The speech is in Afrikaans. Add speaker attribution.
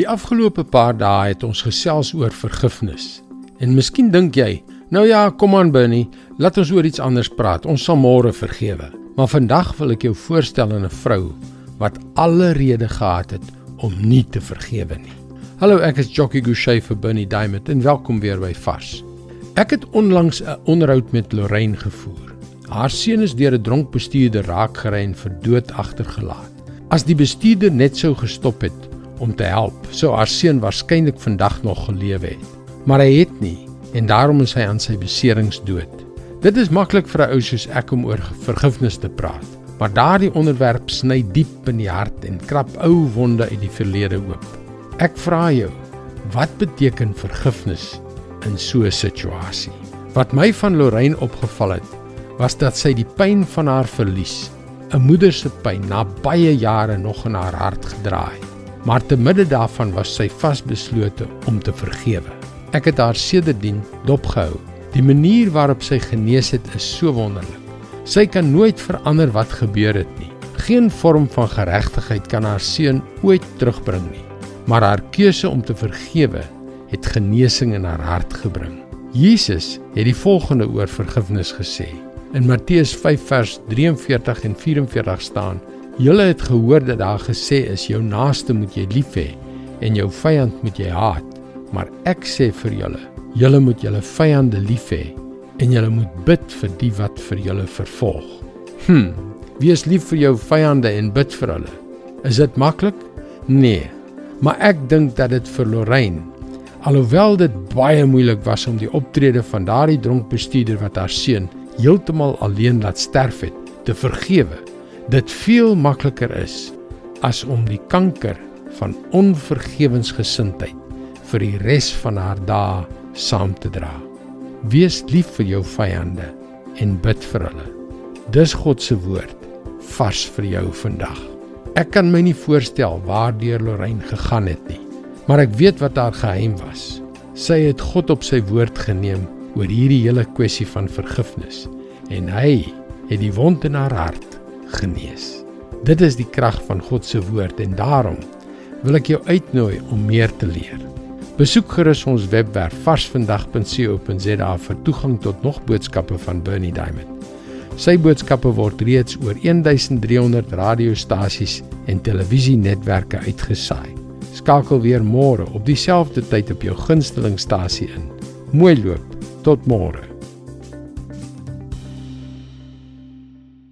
Speaker 1: Die afgelope paar dae het ons gesels oor vergifnis. En miskien dink jy, nou ja, kom aan Bernie, laat ons oor iets anders praat. Ons sal môre vergewe. Maar vandag wil ek jou voorstel aan 'n vrou wat alle rede gehad het om nie te vergewe nie. Hallo, ek is Jockey Gouchee vir Bernie Diamond en welkom weer by Vars. Ek het onlangs 'n onderhoud met Lorraine gevoer. Haar seun is deur 'n dronk bestuurder raakgery en vir dood agtergelaat. As die bestuurder net sou gestop het om te help, sou haar seun waarskynlik vandag nog gelewe het. Maar hy het nie en daarom is hy aan sy beserings dood. Dit is maklik vir 'n ou soos ek om oor vergifnis te praat, maar daardie onderwerp sny diep in die hart en krap ou wonde uit die verlede oop. Ek vra jou, wat beteken vergifnis in so 'n situasie? Wat my van Lorraine opgeval het, was dat sy die pyn van haar verlies, 'n moeder se pyn na baie jare nog in haar hart gedra het. Maar te midde daarvan was sy vasbeslote om te vergewe. Ek het haar sedertdien dopgehou. Die manier waarop sy genees het is so wonderlik. Sy kan nooit verander wat gebeur het nie. Geen vorm van geregtigheid kan haar seun ooit terugbring nie. Maar haar keuse om te vergewe het genesing in haar hart gebring. Jesus het die volgende oor vergifnis gesê. In Matteus 5 vers 43 en 44 staan: "Julle het gehoor dat daar gesê is: jou naaste moet jy lief hê en jou vyand moet jy haat." Maar ek sê vir julle, julle moet julle vyande lief hê en julle moet bid vir die wat vir julle vervolg. Hm, wees lief vir jou vyande en bid vir hulle. Is dit maklik? Nee. Maar ek dink dat dit vir Lorraine, alhoewel dit baie moeilik was om die optrede van daardie dronk bestuurder wat haar seun heeltemal alleen laat sterf het, te vergewe, dit veel makliker is as om die kanker van onvergewensgesindheid vir die res van haar dae saam te dra. Wees lief vir jou vyande en bid vir hulle. Dis God se woord vars vir jou vandag. Ek kan my nie voorstel waardeur Lorraine gegaan het nie, maar ek weet wat haar geheim was. Sy het God op sy woord geneem oor hierdie hele kwessie van vergifnis en hy het die wond in haar hart genees. Dit is die krag van God se woord en daarom wil ek jou uitnooi om meer te leer. Besoek gerus ons webwerf varsvandag.co.za vir toegang tot nog boodskappe van Bernie Diamond. Sy boodskappe word reeds oor 1300 radiostasies en televisienetwerke uitgesaai. Skakel weer môre op dieselfde tyd op jou gunstelingstasie in. Mooi loop. Tot môre.